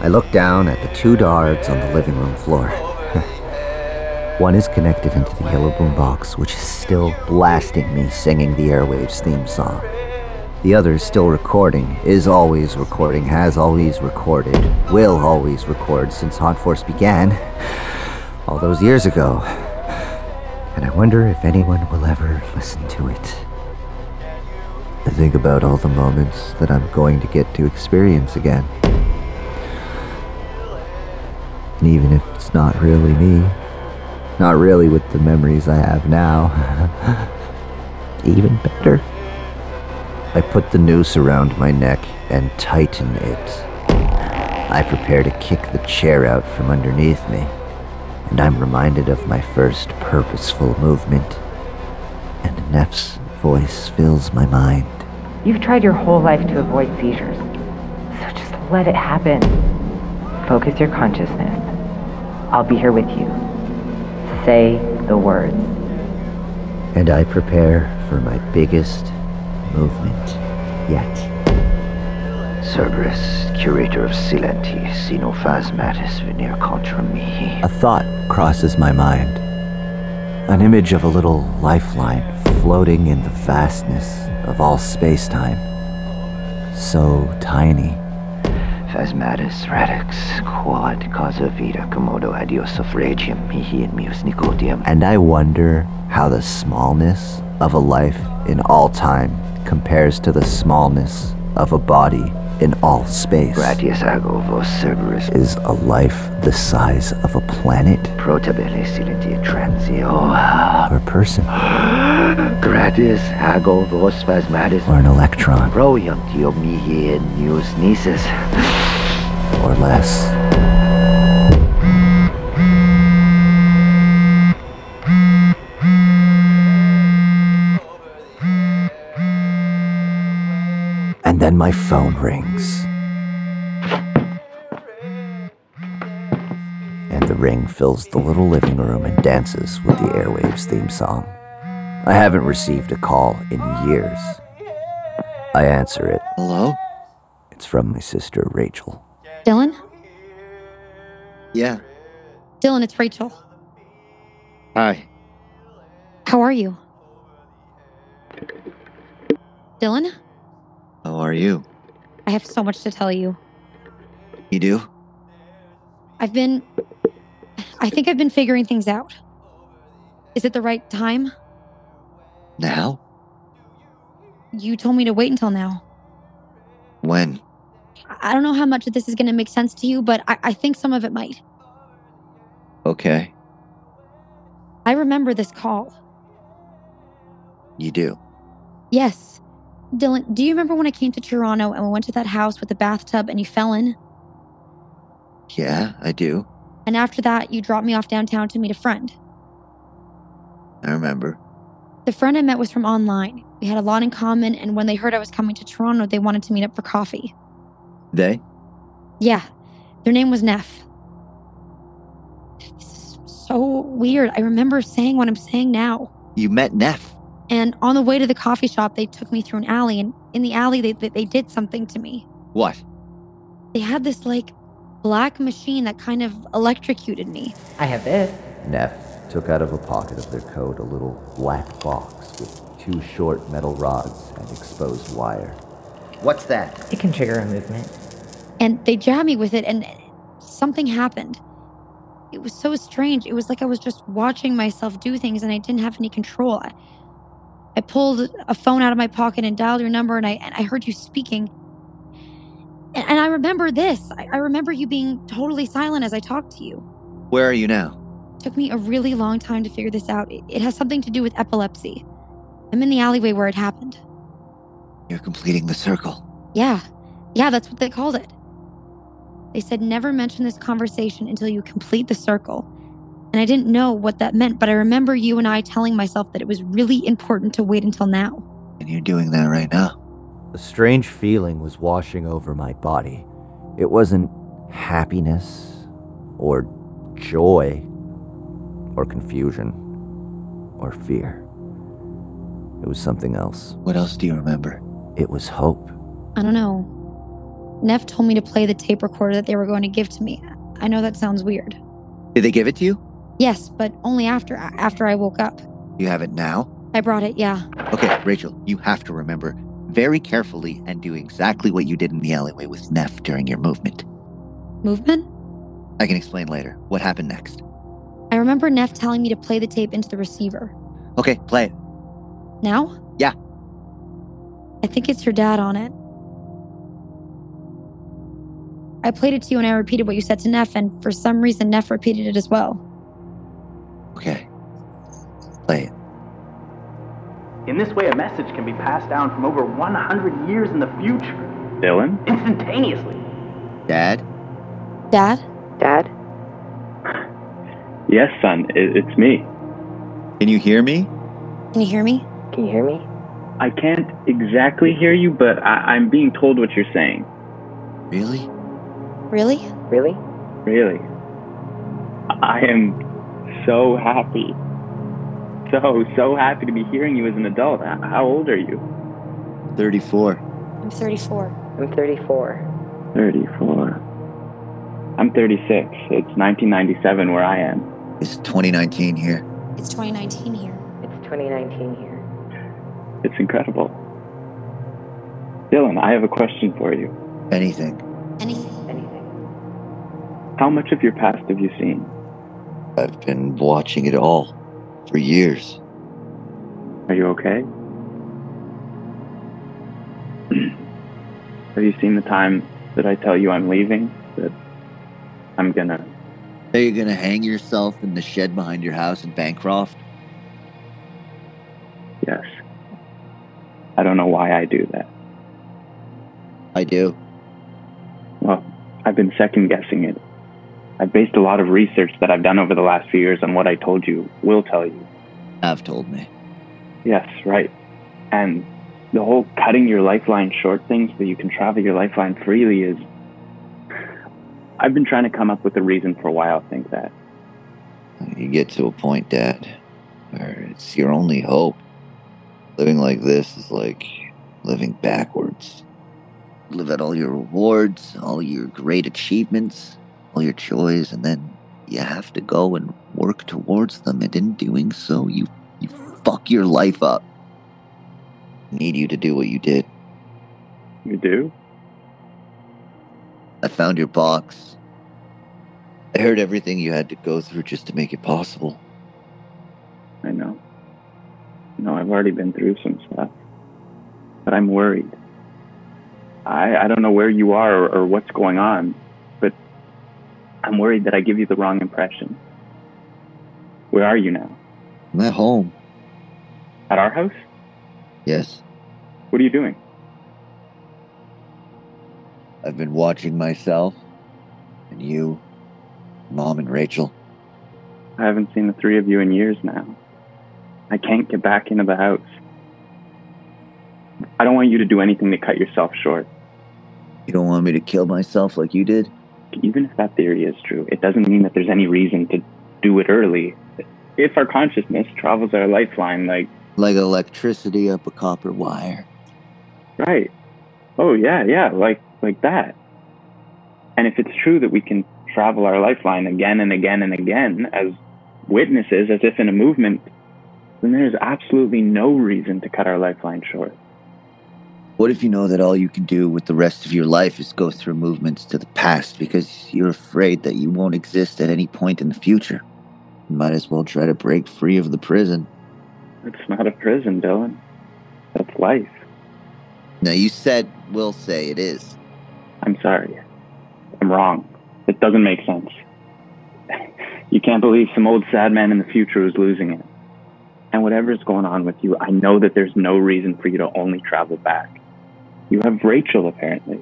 I look down at the two darts on the living room floor. [laughs] One is connected into the yellow boom box, which is still blasting me singing the Airwaves theme song. The other is still recording, is always recording, has always recorded, will always record since Haunt Force began all those years ago. And I wonder if anyone will ever listen to it. I think about all the moments that I'm going to get to experience again. And even if it's not really me, not really with the memories I have now, [laughs] even better. I put the noose around my neck and tighten it. I prepare to kick the chair out from underneath me, and I'm reminded of my first purposeful movement. And Neff's voice fills my mind. You've tried your whole life to avoid seizures, so just let it happen. Focus your consciousness. I'll be here with you. Say the words. And I prepare for my biggest movement yet. Cerberus, curator of Silenti, Sinophasmatis venir contra mihi. A thought crosses my mind. An image of a little lifeline floating in the vastness of all space time. So tiny. Phasmatis radix quad causa vita commodo adios suffragium mihi in meus nicotium. And I wonder how the smallness of a life in all time compares to the smallness of a body in all space. Gratias ago vos Cerberus Is a life the size of a planet protabile silenti transio. or a person Gratias ago vos phasmatis or an electron proiuntio mihi in nisus. or less? Then my phone rings. And the ring fills the little living room and dances with the Airwaves theme song. I haven't received a call in years. I answer it. Hello? It's from my sister, Rachel. Dylan? Yeah. Dylan, it's Rachel. Hi. How are you? Dylan? How are you? I have so much to tell you. You do? I've been. I think I've been figuring things out. Is it the right time? Now? You told me to wait until now. When? I don't know how much of this is going to make sense to you, but I, I think some of it might. Okay. I remember this call. You do. Yes. Dylan, do you remember when I came to Toronto and we went to that house with the bathtub and you fell in? Yeah, I do. And after that, you dropped me off downtown to meet a friend. I remember. The friend I met was from online. We had a lot in common, and when they heard I was coming to Toronto, they wanted to meet up for coffee. They? Yeah, their name was Neff. This is so weird. I remember saying what I'm saying now. You met Neff. And on the way to the coffee shop, they took me through an alley, and in the alley, they, they, they did something to me. What? They had this like black machine that kind of electrocuted me. I have this. Neff took out of a pocket of their coat a little black box with two short metal rods and exposed wire. What's that? It can trigger a movement. And they jabbed me with it, and something happened. It was so strange. It was like I was just watching myself do things and I didn't have any control. I, I pulled a phone out of my pocket and dialed your number, and I, and I heard you speaking. And, and I remember this. I, I remember you being totally silent as I talked to you. Where are you now? took me a really long time to figure this out. It, it has something to do with epilepsy. I'm in the alleyway where it happened. You're completing the circle. Yeah, yeah, that's what they called it. They said never mention this conversation until you complete the circle. And I didn't know what that meant, but I remember you and I telling myself that it was really important to wait until now. And you're doing that right now. A strange feeling was washing over my body. It wasn't happiness or joy or confusion or fear. It was something else. What else do you remember? It was hope. I don't know. Neff told me to play the tape recorder that they were going to give to me. I know that sounds weird. Did they give it to you? Yes, but only after after I woke up. You have it now? I brought it, yeah. Okay, Rachel, you have to remember very carefully and do exactly what you did in the alleyway with Neff during your movement. Movement? I can explain later. What happened next? I remember Neff telling me to play the tape into the receiver. Okay, play it. Now? Yeah. I think it's your dad on it. I played it to you and I repeated what you said to Neff, and for some reason, Neff repeated it as well. Okay. Play it. In this way, a message can be passed down from over 100 years in the future. Dylan? Instantaneously. Dad? Dad? Dad? Yes, son, it, it's me. Can you hear me? Can you hear me? Can you hear me? I can't exactly hear you, but I, I'm being told what you're saying. Really? Really? Really? Really. I am so happy. So, so happy to be hearing you as an adult. How old are you? 34. I'm 34. I'm 34. 34. I'm 36. It's 1997 where I am. It's 2019 here. It's 2019 here. It's 2019 here. It's incredible. Dylan, I have a question for you. Anything. Anything? Anything. How much of your past have you seen? I've been watching it all for years. Are you okay? [clears throat] have you seen the time that I tell you I'm leaving? That I'm gonna. Are you gonna hang yourself in the shed behind your house in Bancroft? Yes. I don't know why I do that. I do. Well, I've been second guessing it. I've based a lot of research that I've done over the last few years on what I told you will tell you. Have told me. Yes, right. And the whole cutting your lifeline short thing so you can travel your lifeline freely is. I've been trying to come up with a reason for why I'll think that. You get to a point, Dad, where it's your only hope. Living like this is like living backwards. Live out all your rewards, all your great achievements, all your joys, and then you have to go and work towards them. And in doing so, you you fuck your life up. I need you to do what you did. You do? I found your box. I heard everything you had to go through just to make it possible. I know. No, I've already been through some stuff. But I'm worried. I, I don't know where you are or, or what's going on, I'm worried that I give you the wrong impression. Where are you now? I'm at home. At our house? Yes. What are you doing? I've been watching myself and you, Mom and Rachel. I haven't seen the three of you in years now. I can't get back into the house. I don't want you to do anything to cut yourself short. You don't want me to kill myself like you did? Even if that theory is true, it doesn't mean that there's any reason to do it early. If our consciousness travels our lifeline, like. Like electricity up a copper wire. Right. Oh, yeah, yeah, like, like that. And if it's true that we can travel our lifeline again and again and again as witnesses, as if in a movement, then there's absolutely no reason to cut our lifeline short. What if you know that all you can do with the rest of your life is go through movements to the past because you're afraid that you won't exist at any point in the future? You might as well try to break free of the prison. It's not a prison, Dylan. That's life. Now, you said we'll say it is. I'm sorry. I'm wrong. It doesn't make sense. [laughs] You can't believe some old sad man in the future is losing it. And whatever's going on with you, I know that there's no reason for you to only travel back. You have Rachel, apparently.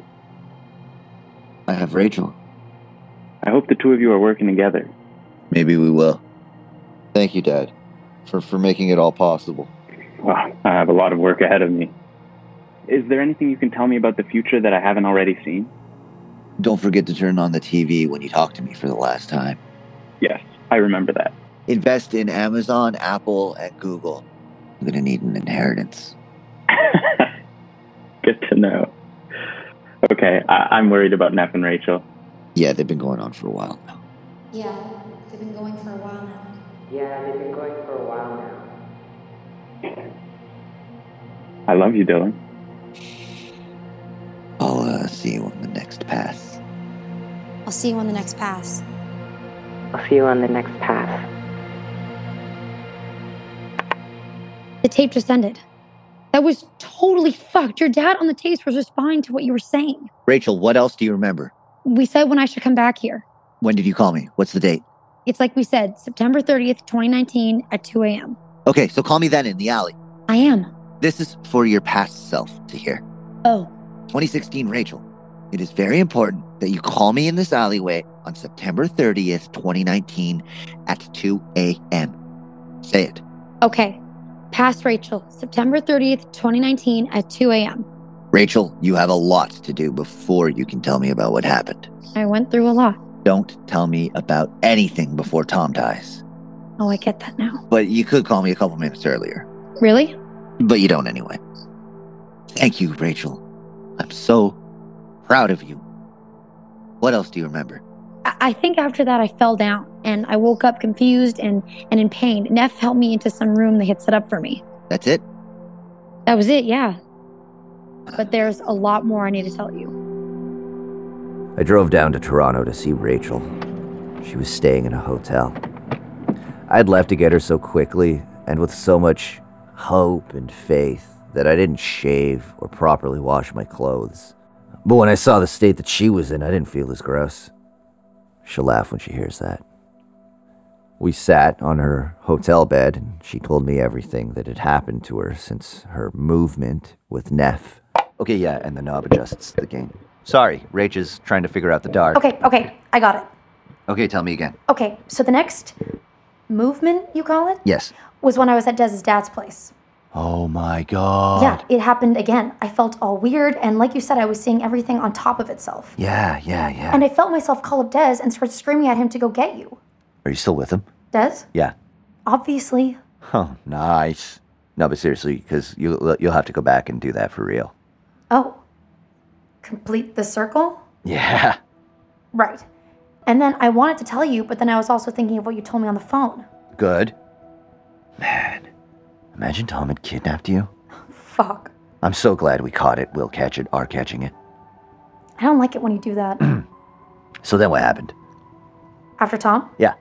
I have Rachel. I hope the two of you are working together. Maybe we will. Thank you, Dad, for, for making it all possible. Well, I have a lot of work ahead of me. Is there anything you can tell me about the future that I haven't already seen? Don't forget to turn on the TV when you talk to me for the last time. Yes, I remember that. Invest in Amazon, Apple, and Google. I'm going to need an inheritance. [laughs] Good to know. Okay, I- I'm worried about Neff and Rachel. Yeah, they've been going on for a while now. Yeah, they've been going for a while now. Yeah, they've been going for a while now. I love you, Dylan. I'll uh, see you on the next pass. I'll see you on the next pass. I'll see you on the next pass. The tape just ended. That was totally fucked. Your dad on the tapes was responding to what you were saying. Rachel, what else do you remember? We said when I should come back here. When did you call me? What's the date? It's like we said, September 30th, 2019 at 2 a.m. Okay, so call me then in the alley. I am. This is for your past self to hear. Oh, 2016 Rachel. It is very important that you call me in this alleyway on September 30th, 2019 at 2 a.m. Say it. okay. Past Rachel, September 30th, 2019 at 2 a.m. Rachel, you have a lot to do before you can tell me about what happened. I went through a lot. Don't tell me about anything before Tom dies. Oh, I get that now. But you could call me a couple minutes earlier. Really? But you don't anyway. Thank you, Rachel. I'm so proud of you. What else do you remember? I, I think after that I fell down and I woke up confused and, and in pain. Neff helped me into some room they had set up for me. That's it? That was it, yeah. But there's a lot more I need to tell you. I drove down to Toronto to see Rachel. She was staying in a hotel. I'd left to get her so quickly and with so much hope and faith that I didn't shave or properly wash my clothes. But when I saw the state that she was in, I didn't feel as gross. She'll laugh when she hears that. We sat on her hotel bed, and she told me everything that had happened to her since her movement with Neff. Okay, yeah, and the knob adjusts the gain. Sorry, Rach is trying to figure out the dart. Okay, okay, I got it. Okay, tell me again. Okay, so the next movement, you call it, Yes. was when I was at Dez's dad's place. Oh my god. Yeah, it happened again. I felt all weird, and like you said, I was seeing everything on top of itself. Yeah, yeah, yeah. And I felt myself call up Dez and start screaming at him to go get you. Are you still with him? Dez? Yeah. Obviously. Oh, nice. No, but seriously, because you'll you'll have to go back and do that for real. Oh. Complete the circle? Yeah. Right. And then I wanted to tell you, but then I was also thinking of what you told me on the phone. Good. Man, imagine Tom had kidnapped you. Fuck. I'm so glad we caught it. We'll catch it. Are catching it. I don't like it when you do that. [clears throat] So then what happened? After Tom? Yeah.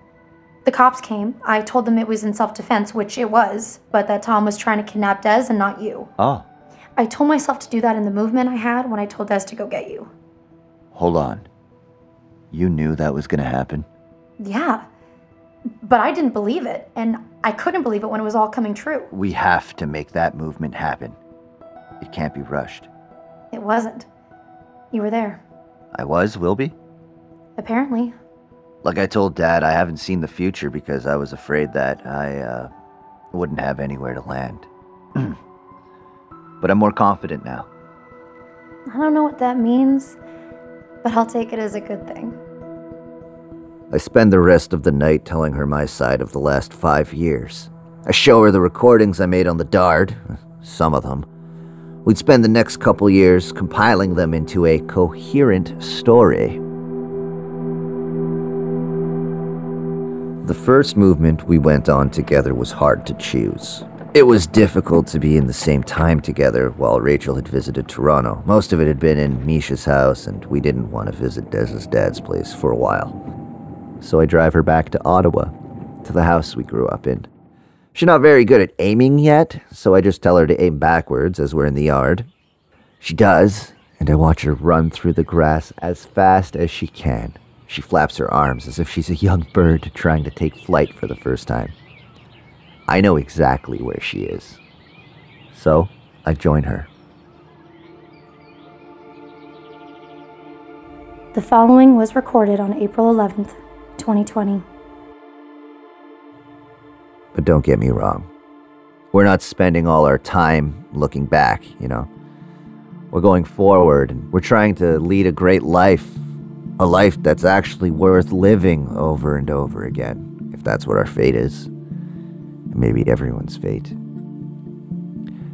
The cops came. I told them it was in self defense, which it was, but that Tom was trying to kidnap Dez and not you. Oh, I told myself to do that in the movement I had when I told Dez to go get you. hold on. You knew that was gonna happen. Yeah. But I didn't believe it, and I couldn't believe it when it was all coming true. We have to make that movement happen. It can't be rushed. It wasn't. You were there. I was, will be. Apparently. Like I told Dad, I haven't seen the future because I was afraid that I uh, wouldn't have anywhere to land. [clears throat] but I'm more confident now. I don't know what that means, but I'll take it as a good thing. I spend the rest of the night telling her my side of the last five years. I show her the recordings I made on the dart, some of them. We'd spend the next couple years compiling them into a coherent story. The first movement we went on together was hard to choose. It was difficult to be in the same time together while Rachel had visited Toronto. Most of it had been in Misha's house, and we didn't want to visit Dez's dad's place for a while. So I drive her back to Ottawa, to the house we grew up in. She's not very good at aiming yet, so I just tell her to aim backwards as we're in the yard. She does, and I watch her run through the grass as fast as she can. She flaps her arms as if she's a young bird trying to take flight for the first time. I know exactly where she is. So I join her. The following was recorded on April 11th, 2020. But don't get me wrong. We're not spending all our time looking back, you know. We're going forward and we're trying to lead a great life. A life that's actually worth living over and over again, if that's what our fate is maybe everyone's fate.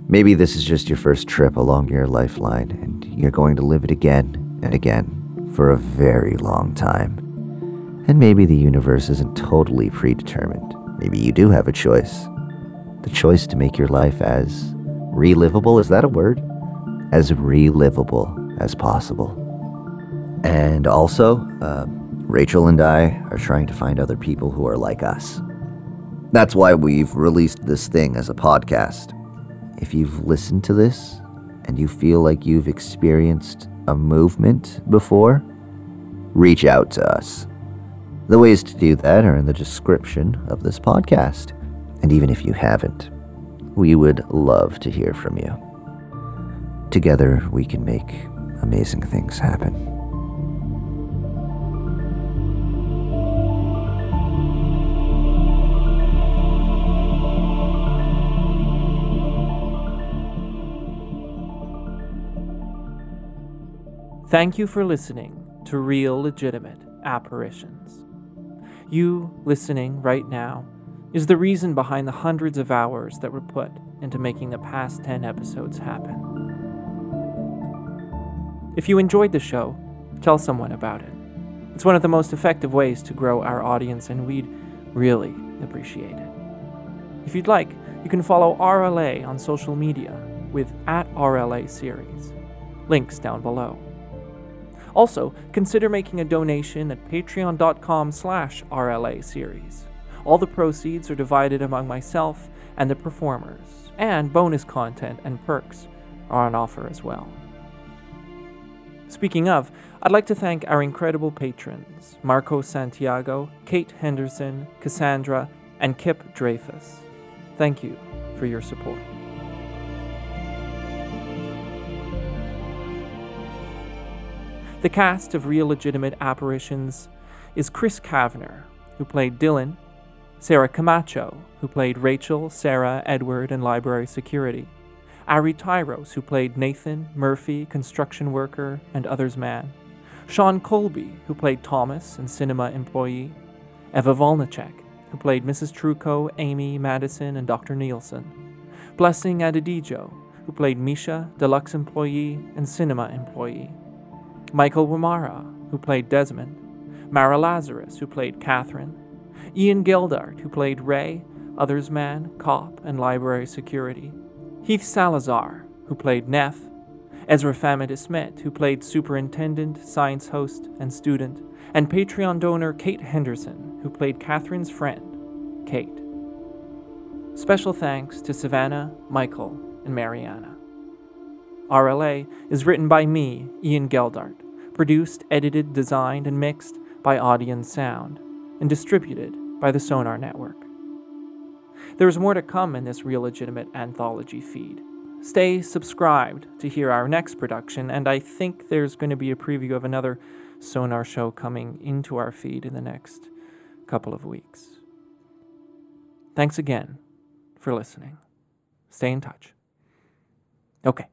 Maybe this is just your first trip along your lifeline, and you're going to live it again and again for a very long time. And maybe the universe isn't totally predetermined. Maybe you do have a choice. The choice to make your life as relivable, is that a word? As relivable as possible. And also, uh, Rachel and I are trying to find other people who are like us. That's why we've released this thing as a podcast. If you've listened to this and you feel like you've experienced a movement before, reach out to us. The ways to do that are in the description of this podcast. And even if you haven't, we would love to hear from you. Together, we can make amazing things happen. Thank you for listening to Real Legitimate Apparitions. You listening right now is the reason behind the hundreds of hours that were put into making the past 10 episodes happen. If you enjoyed the show, tell someone about it. It's one of the most effective ways to grow our audience, and we'd really appreciate it. If you'd like, you can follow RLA on social media with at RLA Series. Links down below. Also, consider making a donation at patreon.com slash RLA series. All the proceeds are divided among myself and the performers, and bonus content and perks are on offer as well. Speaking of, I'd like to thank our incredible patrons Marco Santiago, Kate Henderson, Cassandra, and Kip Dreyfus. Thank you for your support. The cast of Real Legitimate Apparitions is Chris Kavner, who played Dylan, Sarah Camacho, who played Rachel, Sarah, Edward, and library security, Ari Tyros, who played Nathan, Murphy, construction worker, and others man, Sean Colby, who played Thomas and cinema employee, Eva Volnicek, who played Mrs. Truco, Amy, Madison, and Dr. Nielsen, Blessing Adedijo, who played Misha, deluxe employee, and cinema employee, Michael Wamara, who played Desmond, Mara Lazarus, who played Catherine, Ian Gildart, who played Ray, Others Man, Cop, and Library Security, Heath Salazar, who played Neff, Ezra Famida Smith, who played Superintendent, Science Host, and Student, and Patreon donor Kate Henderson, who played Catherine's friend, Kate. Special thanks to Savannah, Michael, and Mariana. RLA is written by me, Ian Geldart, produced, edited, designed, and mixed by Audion Sound, and distributed by the Sonar Network. There is more to come in this real legitimate anthology feed. Stay subscribed to hear our next production, and I think there's going to be a preview of another Sonar show coming into our feed in the next couple of weeks. Thanks again for listening. Stay in touch. Okay.